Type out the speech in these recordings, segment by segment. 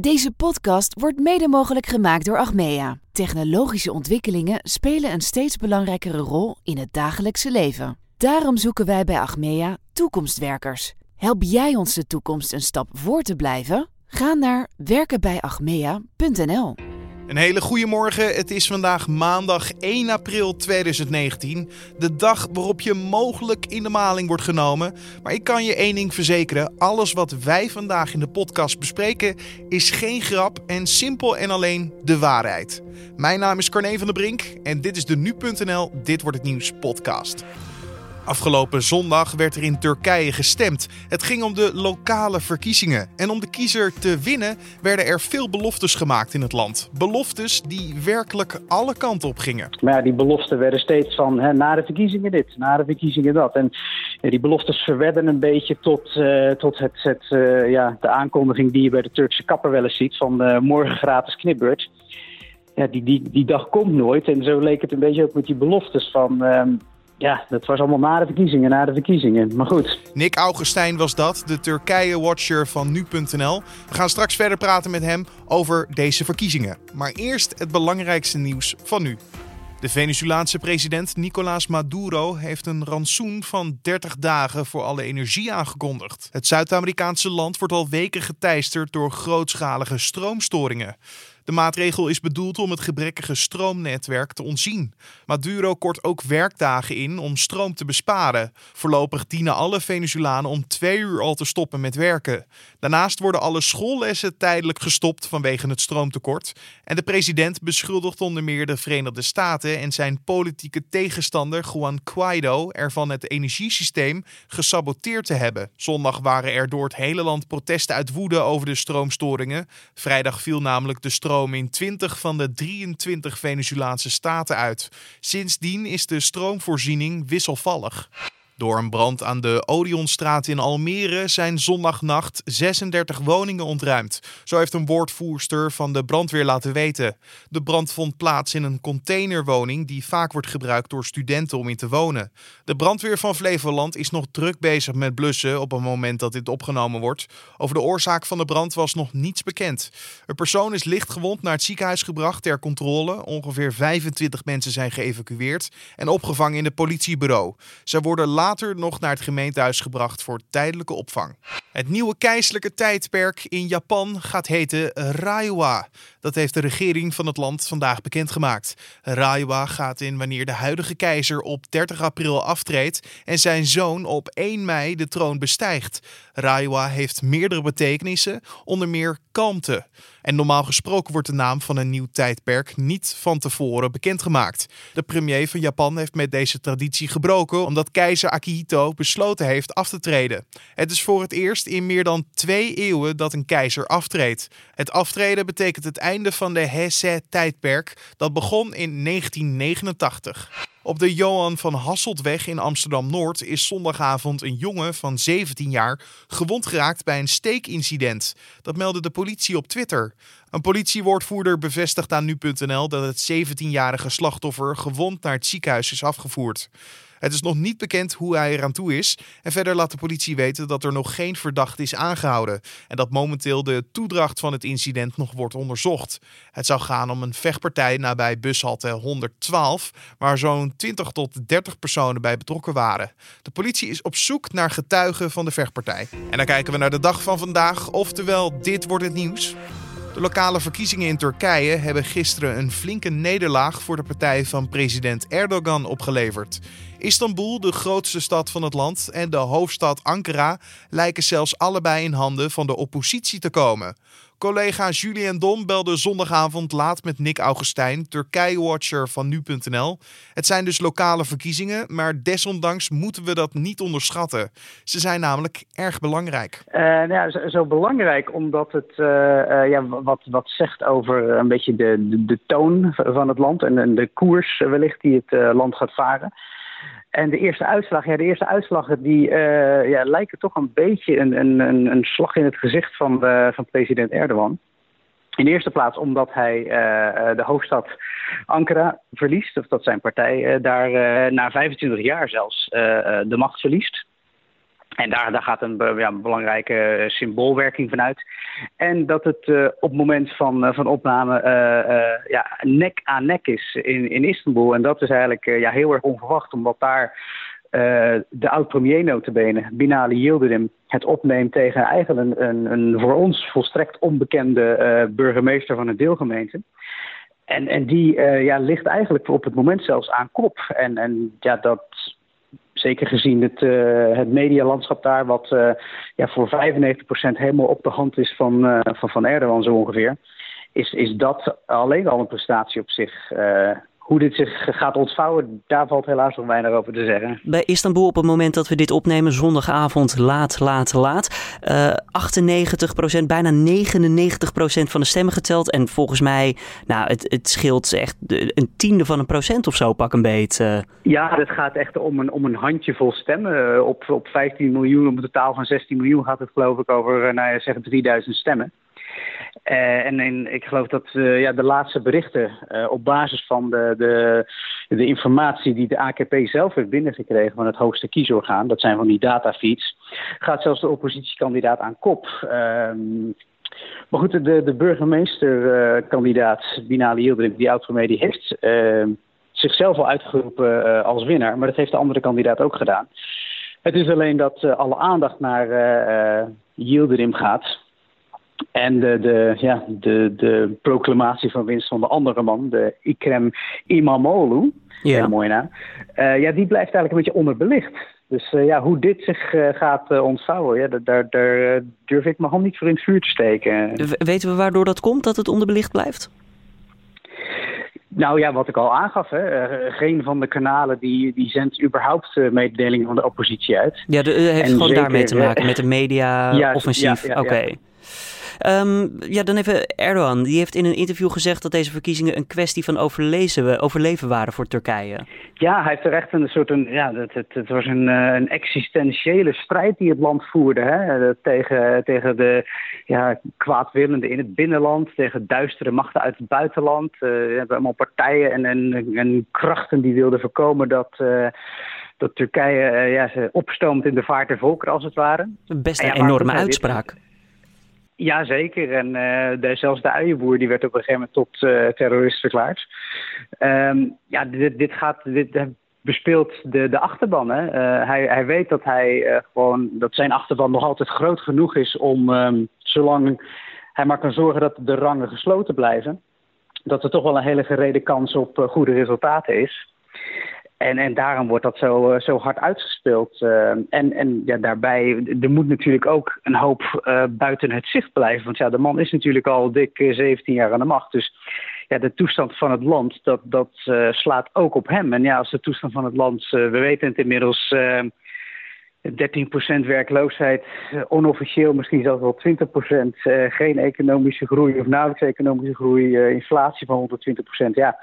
Deze podcast wordt mede mogelijk gemaakt door Achmea. Technologische ontwikkelingen spelen een steeds belangrijkere rol in het dagelijkse leven. Daarom zoeken wij bij Achmea toekomstwerkers. Help jij ons de toekomst een stap voor te blijven? Ga naar werkenbijachmea.nl. Een hele goede morgen. Het is vandaag maandag 1 april 2019. De dag waarop je mogelijk in de maling wordt genomen. Maar ik kan je één ding verzekeren: alles wat wij vandaag in de podcast bespreken is geen grap en simpel en alleen de waarheid. Mijn naam is Carne van der Brink en dit is de nu.nl Dit wordt het nieuws podcast. Afgelopen zondag werd er in Turkije gestemd. Het ging om de lokale verkiezingen. En om de kiezer te winnen werden er veel beloftes gemaakt in het land. Beloftes die werkelijk alle kanten op gingen. Maar ja, die beloften werden steeds van hè, na de verkiezingen dit, na de verkiezingen dat. En die beloftes verwedden een beetje tot, uh, tot het, het uh, ja, de aankondiging die je bij de Turkse kapper wel eens ziet van uh, morgen gratis knipbeurt. Ja, die, die, die dag komt nooit. En zo leek het een beetje ook met die beloftes van ja, dat was allemaal na de verkiezingen, na de verkiezingen. Maar goed. Nick Augustijn was dat, de Turkije-watcher van nu.nl. We gaan straks verder praten met hem over deze verkiezingen. Maar eerst het belangrijkste nieuws van nu. De Venezolaanse president Nicolás Maduro heeft een rantsoen van 30 dagen voor alle energie aangekondigd. Het Zuid-Amerikaanse land wordt al weken geteisterd door grootschalige stroomstoringen. De maatregel is bedoeld om het gebrekkige stroomnetwerk te ontzien. Maduro kort ook werkdagen in om stroom te besparen. Voorlopig dienen alle Venezolanen om twee uur al te stoppen met werken. Daarnaast worden alle schoollessen tijdelijk gestopt vanwege het stroomtekort. En de president beschuldigt onder meer de Verenigde Staten en zijn politieke tegenstander Juan Guaido ervan het energiesysteem gesaboteerd te hebben. Zondag waren er door het hele land protesten uit woede over de stroomstoringen. Vrijdag viel namelijk de stroom in 20 van de 23 Venezolaanse staten uit. Sindsdien is de stroomvoorziening wisselvallig. Door een brand aan de Odionstraat in Almere zijn zondagnacht 36 woningen ontruimd. Zo heeft een woordvoerster van de brandweer laten weten. De brand vond plaats in een containerwoning die vaak wordt gebruikt door studenten om in te wonen. De brandweer van Flevoland is nog druk bezig met blussen op het moment dat dit opgenomen wordt. Over de oorzaak van de brand was nog niets bekend. Een persoon is lichtgewond naar het ziekenhuis gebracht ter controle. Ongeveer 25 mensen zijn geëvacueerd en opgevangen in het politiebureau. Zij worden later nog naar het gemeentehuis gebracht voor tijdelijke opvang. Het nieuwe keizerlijke tijdperk in Japan gaat heten Reiwa. Dat heeft de regering van het land vandaag bekendgemaakt. Reiwa gaat in wanneer de huidige keizer op 30 april aftreedt en zijn zoon op 1 mei de troon bestijgt. Reiwa heeft meerdere betekenissen, onder meer kalmte. En normaal gesproken wordt de naam van een nieuw tijdperk niet van tevoren bekendgemaakt. De premier van Japan heeft met deze traditie gebroken omdat keizer Akihito besloten heeft af te treden. Het is voor het eerst in meer dan twee eeuwen dat een keizer aftreedt. Het aftreden betekent het einde van de Heisei-tijdperk dat begon in 1989. Op de Johan van Hasseltweg in Amsterdam-Noord is zondagavond een jongen van 17 jaar gewond geraakt bij een steekincident. Dat meldde de politie op Twitter. Een politiewoordvoerder bevestigt aan nu.nl dat het 17-jarige slachtoffer gewond naar het ziekenhuis is afgevoerd. Het is nog niet bekend hoe hij eraan toe is. En verder laat de politie weten dat er nog geen verdachte is aangehouden. En dat momenteel de toedracht van het incident nog wordt onderzocht. Het zou gaan om een vechtpartij nabij bushalte 112, waar zo'n 20 tot 30 personen bij betrokken waren. De politie is op zoek naar getuigen van de vechtpartij. En dan kijken we naar de dag van vandaag, oftewel dit wordt het nieuws. De lokale verkiezingen in Turkije hebben gisteren een flinke nederlaag voor de partij van president Erdogan opgeleverd. Istanbul, de grootste stad van het land, en de hoofdstad Ankara lijken zelfs allebei in handen van de oppositie te komen. Collega Julien Dom belde zondagavond laat met Nick Augustijn, Turkije-watcher van nu.nl. Het zijn dus lokale verkiezingen, maar desondanks moeten we dat niet onderschatten. Ze zijn namelijk erg belangrijk. Uh, nou ja, zo, belangrijk omdat het uh, uh, ja, wat, wat zegt over een beetje de, de, de toon van het land en, en de koers wellicht die het land gaat varen. En de eerste uitslag, ja, de eerste uitslagen die uh, ja, lijken toch een beetje een, een, een slag in het gezicht van, uh, van president Erdogan. In de eerste plaats omdat hij uh, de hoofdstad Ankara verliest, of dat zijn partij daar na 25 jaar zelfs de macht verliest. En daar, daar gaat een, ja, belangrijke symboolwerking vanuit. En dat het op het moment van, van opname ja, nek aan nek is in, in Istanbul. En dat is eigenlijk ja, heel erg onverwacht, omdat daar de oud-premier notabene, Binali Yildirim, het opneemt tegen eigenlijk een, een, een voor ons volstrekt onbekende burgemeester van een deelgemeente. En, en die ja, ligt eigenlijk op het moment zelfs aan kop. En, en ja, dat zeker gezien het, uh, het medialandschap daar, wat uh, ja, voor 95% helemaal op de hand is van, van, van Erdogan zo ongeveer, is, is dat alleen al een prestatie op zich hoe dit zich gaat ontvouwen, daar valt helaas nog weinig over te zeggen. Bij Istanbul op het moment dat we dit opnemen, zondagavond laat, laat, laat. Uh, 98% bijna 99% van de stemmen geteld. En volgens mij, nou, het, het scheelt echt een tiende van een procent of zo, pak een beet. Uh. Ja, het gaat echt om een, om een handjevol stemmen. Op, op 15 miljoen, op een totaal van 16 miljoen gaat het geloof ik over, nou ja, zeg 3000 stemmen. Uh, en ik geloof dat uh, ja, de laatste berichten uh, op basis van de, de, de, informatie die de AKP zelf heeft binnengekregen van het hoogste kiesorgaan, dat zijn van die datafeeds, gaat zelfs de oppositiekandidaat aan kop. Ehm, maar goed, de, de burgemeesterkandidaat Binali Yildirim, die oud-premier, die heeft ehm, zichzelf al uitgeroepen als winnaar, maar dat heeft de andere kandidaat ook gedaan. Het is alleen dat alle aandacht naar Yildirim gaat. En de, de, ja, de, de proclamatie van winst van de andere man, de Ikrem Imamoglu, ja. mooi naam, uh, ja, die blijft eigenlijk een beetje onderbelicht. Dus uh, ja, hoe dit zich uh, gaat ontvouwen, ja, daar, daar durf ik mijn hand niet voor in het vuur te steken. Weten we waardoor dat komt, dat het onderbelicht blijft? Nou ja, wat ik al aangaf, hè, geen van de kanalen die, die zendt überhaupt mededelingen van de oppositie uit. Ja, de, heeft en gewoon zeker, daarmee te maken, met de media-offensief. Ja, ja, Oké. Um, ja, dan even Erdogan. Die heeft in een interview gezegd dat deze verkiezingen een kwestie van overleven, overleven waren voor Turkije. Ja, hij heeft er echt een soort. Een, ja, het, het, het was een, eh, een existentiële strijd die het land voerde. Hè? Eh, tegen, tegen de ja, kwaadwillenden in het binnenland, tegen duistere machten uit het buitenland. Uh, we hebben allemaal partijen en, en, en krachten die wilden voorkomen dat. Uh, dat Turkije ja, ze opstoomt in de vaart der volkeren, als het ware. Best een enorme uitspraak. Jazeker, en uh, de, zelfs de uienboer die werd op een gegeven moment tot uh, terrorist verklaard. Um, ja, dit, dit gaat, dit bespeelt de, de achterban. Hè? Hij, hij weet dat hij gewoon, dat zijn achterban nog altijd groot genoeg is om, um, zolang hij maar kan zorgen dat de rangen gesloten blijven, dat er toch wel een hele gereden kans op goede resultaten is. En, en daarom wordt dat zo, eh, zo hard uitgespeeld. Uh, en en ja, daarbij, er moet natuurlijk ook een hoop uh, buiten het zicht blijven. Want ja, de man is natuurlijk al dik 17 jaar aan de macht. Dus ja, de toestand van het land, dat, dat slaat ook op hem. En ja, als de toestand van het land, we weten het inmiddels... 13% werkloosheid, onofficieel misschien zelfs wel 20%, geen economische groei of nauwelijks economische groei, inflatie van 120%. Ja,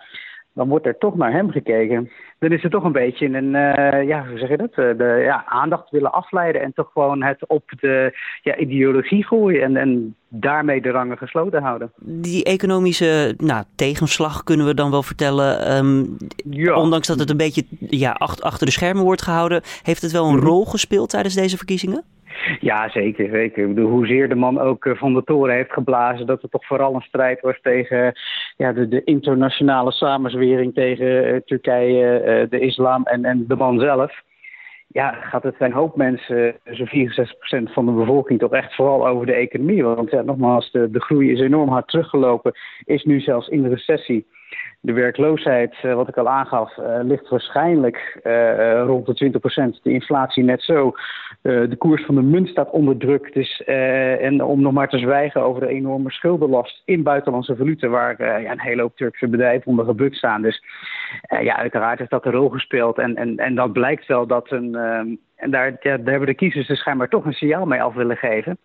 dan wordt er toch naar hem gekeken. Dan is het toch een beetje een, uh, ja, hoe zeg je dat? Uh, de ja, aandacht willen afleiden en toch gewoon het op de ja, ideologie gooien en, en daarmee de rangen gesloten houden. Die economische nou, tegenslag kunnen we dan wel vertellen. Um, ja. Ondanks dat het een beetje ja, achter, achter de schermen wordt gehouden, heeft het wel een mm -hmm. rol gespeeld tijdens deze verkiezingen? Ja, zeker. zeker. Ik bedoel, hoezeer de man ook eh, van de toren heeft geblazen... dat het toch vooral een strijd was tegen ja, de, de internationale samenzwering... tegen uh, Turkije, uh, de islam en, en de man zelf. Ja, gaat het zijn hoop mensen, zo'n 64% van de bevolking... toch echt vooral over de economie. Want ja, nogmaals, de, de groei is enorm hard teruggelopen. Is nu zelfs in de recessie de werkloosheid, uh, wat ik al aangaf, uh, ligt waarschijnlijk uh, rond de 20%. De inflatie net zo. de koers van de munt staat onder druk. Dus, en om nog maar te zwijgen over de enorme schuldenlast in buitenlandse valuta, waar ja, een hele hoop Turkse bedrijven onder gebukt staan. Dus ja, uiteraard heeft dat een rol gespeeld. En, en, en dat blijkt wel dat een. en daar, ja, daar hebben de kiezers dus schijnbaar toch een signaal mee af willen geven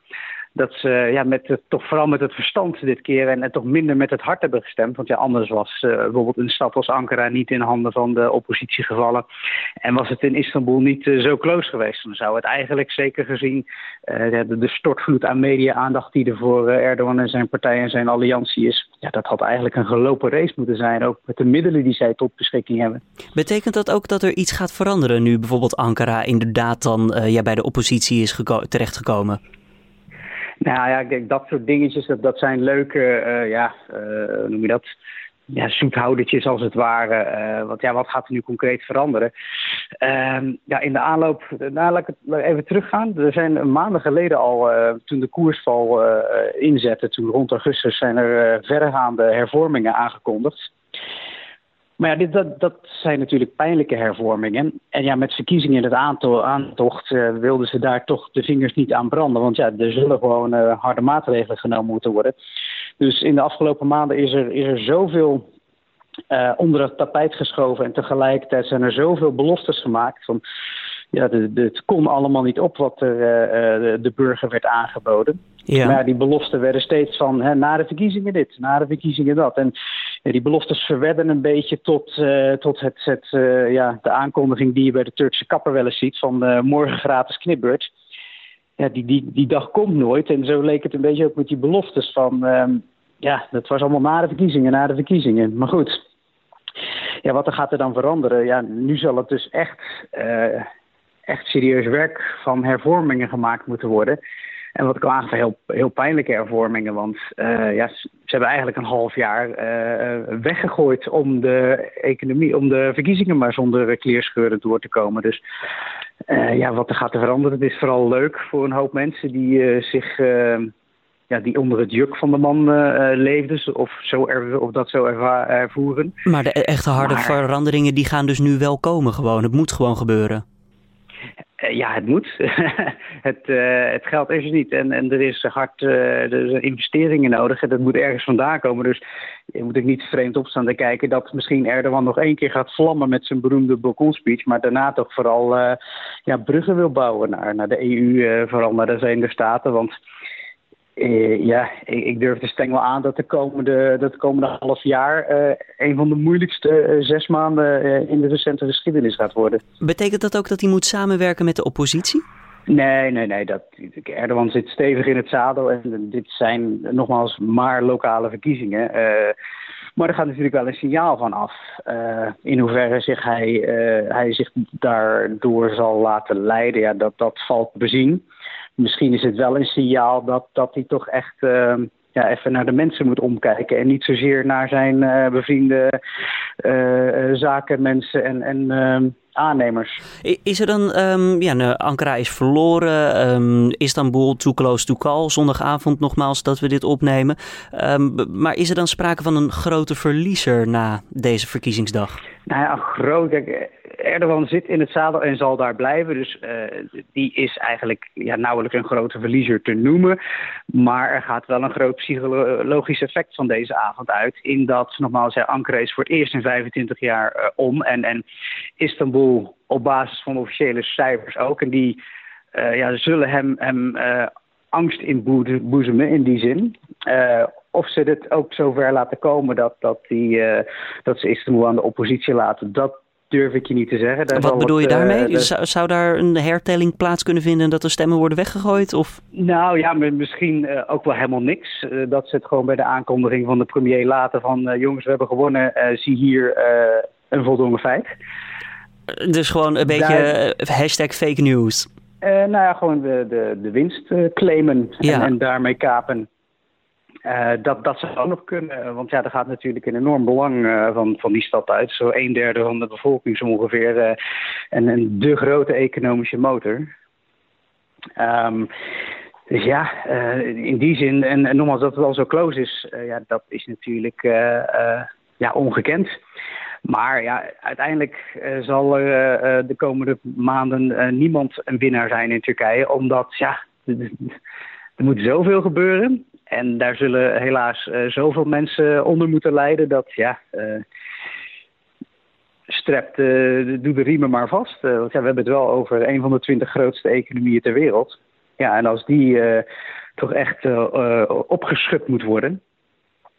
dat ze ja, met toch vooral met het verstand dit keer en, toch minder met het hart hebben gestemd. Want ja, anders was uh, bijvoorbeeld een stad als Ankara niet in handen van de oppositie gevallen. En was het in Istanbul niet uh, zo close geweest. Dan zou het eigenlijk zeker gezien uh, de, de, stortvloed aan media-aandacht die er voor Erdogan en zijn partij en zijn alliantie is. Ja, dat had eigenlijk een gelopen race moeten zijn. Ook met de middelen die zij tot beschikking hebben. Betekent dat ook dat er iets gaat veranderen nu bijvoorbeeld Ankara inderdaad dan ja, bij de oppositie is terechtgekomen? Nou ja, ik denk dat soort dingetjes, dat, dat zijn leuke, uh, ja, uh, hoe noem je dat? Ja, zoethoudertjes als het ware. Uh, want ja, wat gaat er nu concreet veranderen? Ehm, ja, in de aanloop, nou, laat ik even teruggaan. Er zijn maanden geleden al, toen de koersval inzette, toen rond augustus, zijn er verregaande hervormingen aangekondigd. Maar ja, dat, dat zijn natuurlijk pijnlijke hervormingen. En ja, met verkiezingen in het aantocht uh, wilden ze daar toch de vingers niet aan branden. Want ja, er zullen gewoon uh, harde maatregelen genomen moeten worden. Dus in de afgelopen maanden is er, is er zoveel uh, onder het tapijt geschoven. En tegelijkertijd zijn er zoveel beloftes gemaakt. Van, ja, het kon allemaal niet op wat er de, de burger werd aangeboden. Ja. Maar die beloften werden steeds van hè, na de verkiezingen dit, na de verkiezingen dat. En ja, die beloftes verwedden een beetje tot, uh, tot het, het uh, ja, de aankondiging die je bij de Turkse kapper wel eens ziet van uh, morgen gratis knipbeurt. Ja, die, die, die dag komt nooit. En zo leek het een beetje ook met die beloftes van... Um, ja, dat was allemaal na de verkiezingen, na de verkiezingen. Maar goed, ja, wat er gaat er dan veranderen? Ja, nu zal het dus echt, echt serieus werk van hervormingen gemaakt moeten worden... En wat ik al aangaf, heel, heel pijnlijke hervormingen. Want uh, ja, ze hebben eigenlijk een half jaar uh, weggegooid om de economie, om de verkiezingen maar zonder kleerscheuren door te komen. Dus uh, ja, wat er gaat er veranderen, het is vooral leuk voor een hoop mensen die zich ja, die onder het juk van de man leefden, of, zo er, of dat zo ervoeren. Maar de echte harde veranderingen die gaan dus nu wel komen gewoon. Het moet gewoon gebeuren. Eh, ja, het moet. het, uh, het geld is er niet en, en er is hard uh, er zijn investeringen nodig en dat moet ergens vandaan komen. Dus moet ook niet vreemd opstaan te kijken dat misschien Erdogan nog één keer gaat vlammen met zijn beroemde balkonspeech, maar daarna toch vooral ja, bruggen wil bouwen naar, naar de EU, vooral naar de Verenigde Staten. Want uh, ja, ik, ik, durf de stengel aan dat de komende, dat de komende half jaar uh, een van de moeilijkste uh, zes maanden in de recente geschiedenis gaat worden. Betekent dat ook dat hij moet samenwerken met de oppositie? Nee, nee, nee. Dat, Erdogan zit stevig in het zadel en dit zijn nogmaals maar lokale verkiezingen. maar er gaat natuurlijk wel een signaal van af. in hoeverre zich hij, hij zich daardoor zal laten leiden, ja, dat, dat valt bezien misschien is het wel een signaal dat, dat hij toch echt uh, ja, even naar de mensen moet omkijken. En niet zozeer naar zijn uh, bevriende uh, zakenmensen en, en ehm, aannemers. Is er dan, um, ja, nou, Ankara is verloren, um, Istanbul too close to call, zondagavond nogmaals dat we dit opnemen. maar is er dan sprake van een grote verliezer na deze verkiezingsdag? Nou ja, groot. Erdogan zit in het zadel en zal daar blijven. Dus uh, die is eigenlijk ja, nauwelijks een grote verliezer te noemen. Maar er gaat wel een groot psychologisch effect van deze avond uit. In dat, nogmaals, Ankara is voor het eerst in 25 jaar uh, om. En, en Istanbul op basis van officiële cijfers ook. En die uh, ja, zullen hem, hem angst inboezemen in die zin. Of ze dit ook zover laten komen dat, dat, die, dat ze Istanbul aan de oppositie laten, dat durf ik je niet te zeggen. Daar Wat bedoel je daarmee? Uh, zou, zou, daar een hertelling plaats kunnen vinden en dat de stemmen worden weggegooid? Of? Nou ja, misschien uh, ook wel helemaal niks. Uh, dat ze het gewoon bij de aankondiging van de premier laten van jongens, we hebben gewonnen, zie hier een voldongen feit. Dus gewoon een beetje hashtag fake news. nou ja, gewoon de, de, de winst claimen en, en daarmee kapen. Uh, dat, dat zou ook nog kunnen, want ja, er gaat natuurlijk een enorm belang uh, van, van die stad uit. Zo een derde van de bevolking zo ongeveer. Uh, en, en de grote economische motor. Um, dus ja, in die zin, en, en nogmaals dat het al zo close is, ja, dat is natuurlijk ja, ongekend. Maar ja, uiteindelijk zal er de komende maanden niemand een winnaar zijn in Turkije. Omdat ja, er moet zoveel gebeuren. En daar zullen helaas uh, zoveel mensen onder moeten lijden dat ja. Uh, strept, uh, doe de riemen maar vast. want ja, we hebben het wel over een van de twintig grootste economieën ter wereld. Ja, en als die toch echt opgeschud moet worden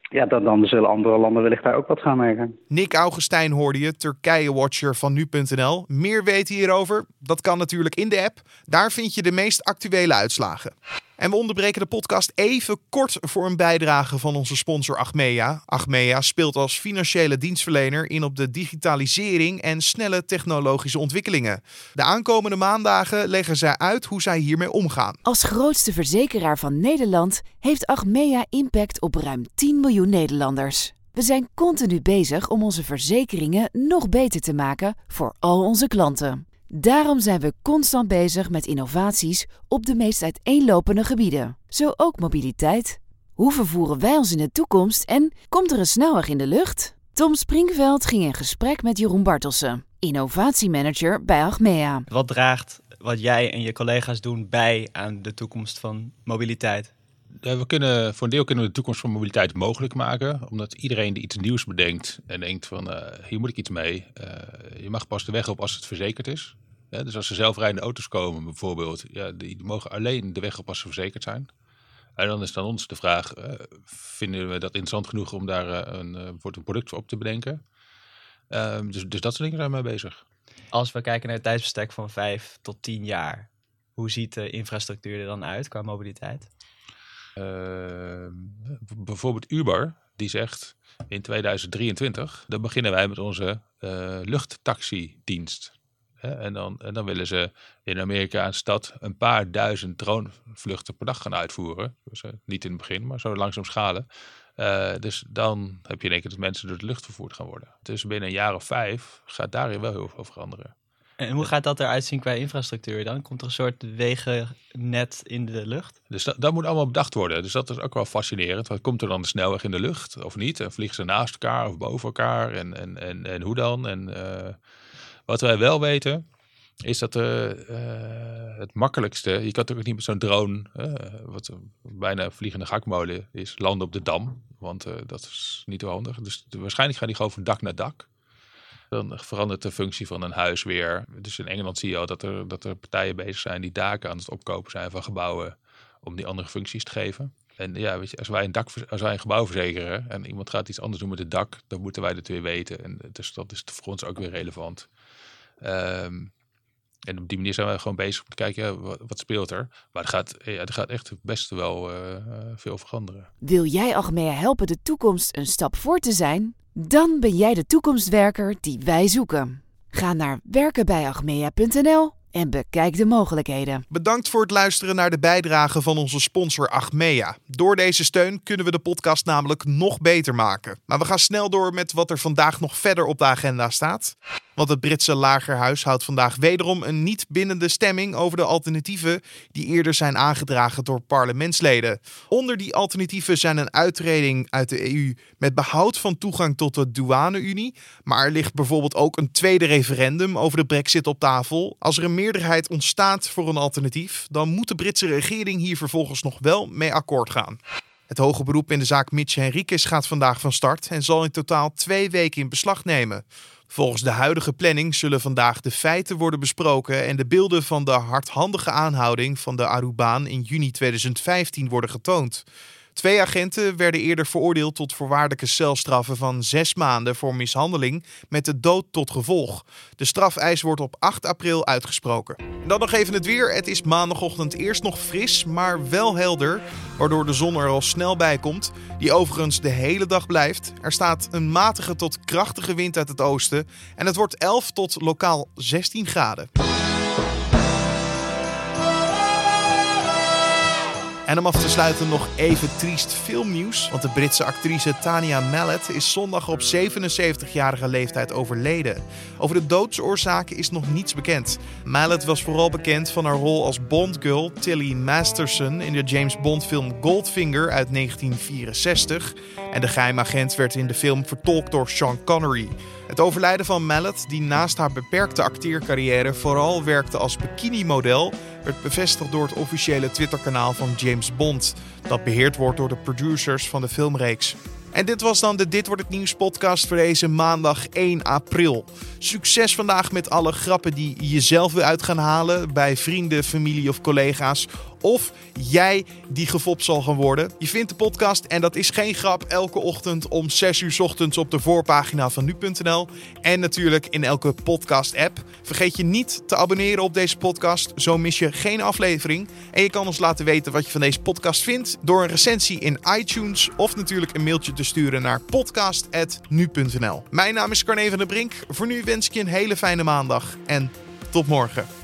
ja, dan, dan zullen andere landen wellicht daar ook wat gaan merken. Nick Augustijn hoorde je, Turkije-watcher van nu.nl. Meer weten hierover? Dat kan natuurlijk in de app. Daar vind je de meest actuele uitslagen. En we onderbreken de podcast even kort voor een bijdrage van onze sponsor Achmea. Achmea speelt als financiële dienstverlener in op de digitalisering en snelle technologische ontwikkelingen. De aankomende maandagen leggen zij uit hoe zij hiermee omgaan. Als grootste verzekeraar van Nederland heeft Achmea impact op ruim 10 miljoen Nederlanders. We zijn continu bezig om onze verzekeringen nog beter te maken voor al onze klanten. Daarom zijn we constant bezig met innovaties op de meest uiteenlopende gebieden, zo ook mobiliteit. Hoe vervoeren wij ons in de toekomst en komt er een snelweg in de lucht? Tom Springveld ging in gesprek met Jeroen Bartelsen, innovatiemanager bij Achmea. Wat draagt wat jij en je collega's doen bij aan de toekomst van mobiliteit? We kunnen, voor een deel kunnen we de toekomst van mobiliteit mogelijk maken. Omdat iedereen die iets nieuws bedenkt en denkt van uh, hier moet ik iets mee. Uh, je mag pas de weg op als het verzekerd is. dus als er zelfrijdende auto's komen bijvoorbeeld, ja, die, mogen alleen de weg op als ze verzekerd zijn. En dan is dan ons de vraag, vinden we dat interessant genoeg om daar een, een product voor op te bedenken? Ehm, dus, dus dat soort dingen zijn we mee bezig. Als we kijken naar het tijdsbestek van vijf tot tien jaar, hoe ziet de infrastructuur er dan uit qua mobiliteit? Ehm, bijvoorbeeld Uber, die zegt in 2023, dan beginnen wij met onze uh, luchttaxidienst. En dan, en dan willen ze in Amerika een stad een paar duizend dronevluchten per dag gaan uitvoeren. Dus, niet in het begin, maar zo langzaam schalen. Uh, dus dan heb je in één keer dat mensen door de lucht vervoerd gaan worden. Dus binnen een jaar of vijf gaat daarin wel heel veel veranderen. En hoe gaat dat eruit zien qua infrastructuur dan? Komt er een soort wegennet in de lucht? Dus dat, moet allemaal bedacht worden. Dus dat is ook wel fascinerend. Wat komt er dan de snelweg in de lucht of niet? En vliegen ze naast elkaar of boven elkaar? En, en, en, en hoe dan? En uh, wat wij wel weten, is dat uh, uh, het makkelijkste... Je kan ook niet met zo'n drone, wat bijna vliegende gakmolen is, landen op de dam. Want dat is niet zo handig. Dus waarschijnlijk gaan die gewoon van dak naar dak. Dan verandert de functie van een huis weer. Dus in Engeland zie je al dat er, dat er partijen bezig zijn die daken aan het opkopen zijn van gebouwen om die andere functies te geven. En ja, weet je, als wij een, dak, als wij een gebouw verzekeren en iemand gaat iets anders doen met het dak, dan moeten wij dat weer weten. En dus dat is voor ons ook weer relevant. Um, en op die manier zijn we gewoon bezig om te kijken, wat, speelt er? Maar er gaat, ja, er gaat echt best wel uh, veel veranderen. Wil jij Achmea helpen de toekomst een stap voor te zijn? Dan ben jij de toekomstwerker die wij zoeken. Ga naar werkenbijachmea.nl en bekijk de mogelijkheden. Bedankt voor het luisteren naar de bijdrage van onze sponsor Achmea. Door deze steun kunnen we de podcast namelijk nog beter maken. Maar we gaan snel door met wat er vandaag nog verder op de agenda staat. Want het Britse lagerhuis houdt vandaag wederom een niet bindende stemming over de alternatieven die eerder zijn aangedragen door parlementsleden. Onder die alternatieven zijn een uittreding uit de EU met behoud van toegang tot de douane-Unie. Maar er ligt bijvoorbeeld ook een tweede referendum over de Brexit op tafel. Als er een meerderheid ontstaat voor een alternatief, dan moet de Britse regering hier vervolgens nog wel mee akkoord gaan. Het hoge beroep in de zaak Mitch Henriques gaat vandaag van start en zal in totaal twee weken in beslag nemen. Volgens de huidige planning zullen vandaag de feiten worden besproken en de beelden van de hardhandige aanhouding van de Arubaan in juni 2015 worden getoond. Twee agenten werden eerder veroordeeld tot voorwaardelijke celstraffen van zes maanden voor mishandeling met de dood tot gevolg. De strafeis wordt op 8 april uitgesproken. En dan nog even het weer. Het is maandagochtend eerst nog fris, maar wel helder, waardoor de zon er al snel bij komt, die overigens de hele dag blijft. Er staat een matige tot krachtige wind uit het oosten en het wordt 11 tot lokaal 16 graden. En om af te sluiten nog even triest filmnieuws. Want de Britse actrice Tania Mallet is zondag op 77-jarige leeftijd overleden. Over de doodsoorzaken is nog niets bekend. Mallet was vooral bekend van haar rol als Bondgirl Tilly Masterson in de James Bond film Goldfinger uit 1964. En de geheimagent werd in de film vertolkt door Sean Connery. Het overlijden van Mallet, die naast haar beperkte acteercarrière vooral werkte als bikini-model, werd bevestigd door het officiële Twitterkanaal van James Bond, dat beheerd wordt door de producers van de filmreeks. En dit was dan de Dit wordt het nieuws podcast voor deze maandag 1 april. Succes vandaag met alle grappen die je zelf wil uit gaan halen bij vrienden, familie of collega's of jij die gefopt zal gaan worden. Je vindt de podcast, en dat is geen grap, elke ochtend om 6 uur ochtends op de voorpagina van nu.nl. En natuurlijk in elke podcast-app. Vergeet je niet te abonneren op deze podcast, zo mis je geen aflevering. En je kan ons laten weten wat je van deze podcast vindt door een recensie in iTunes of natuurlijk een mailtje te sturen naar podcast.nu.nl. Mijn naam is Carne van der Brink. Voor nu wens ik je een hele fijne maandag en tot morgen.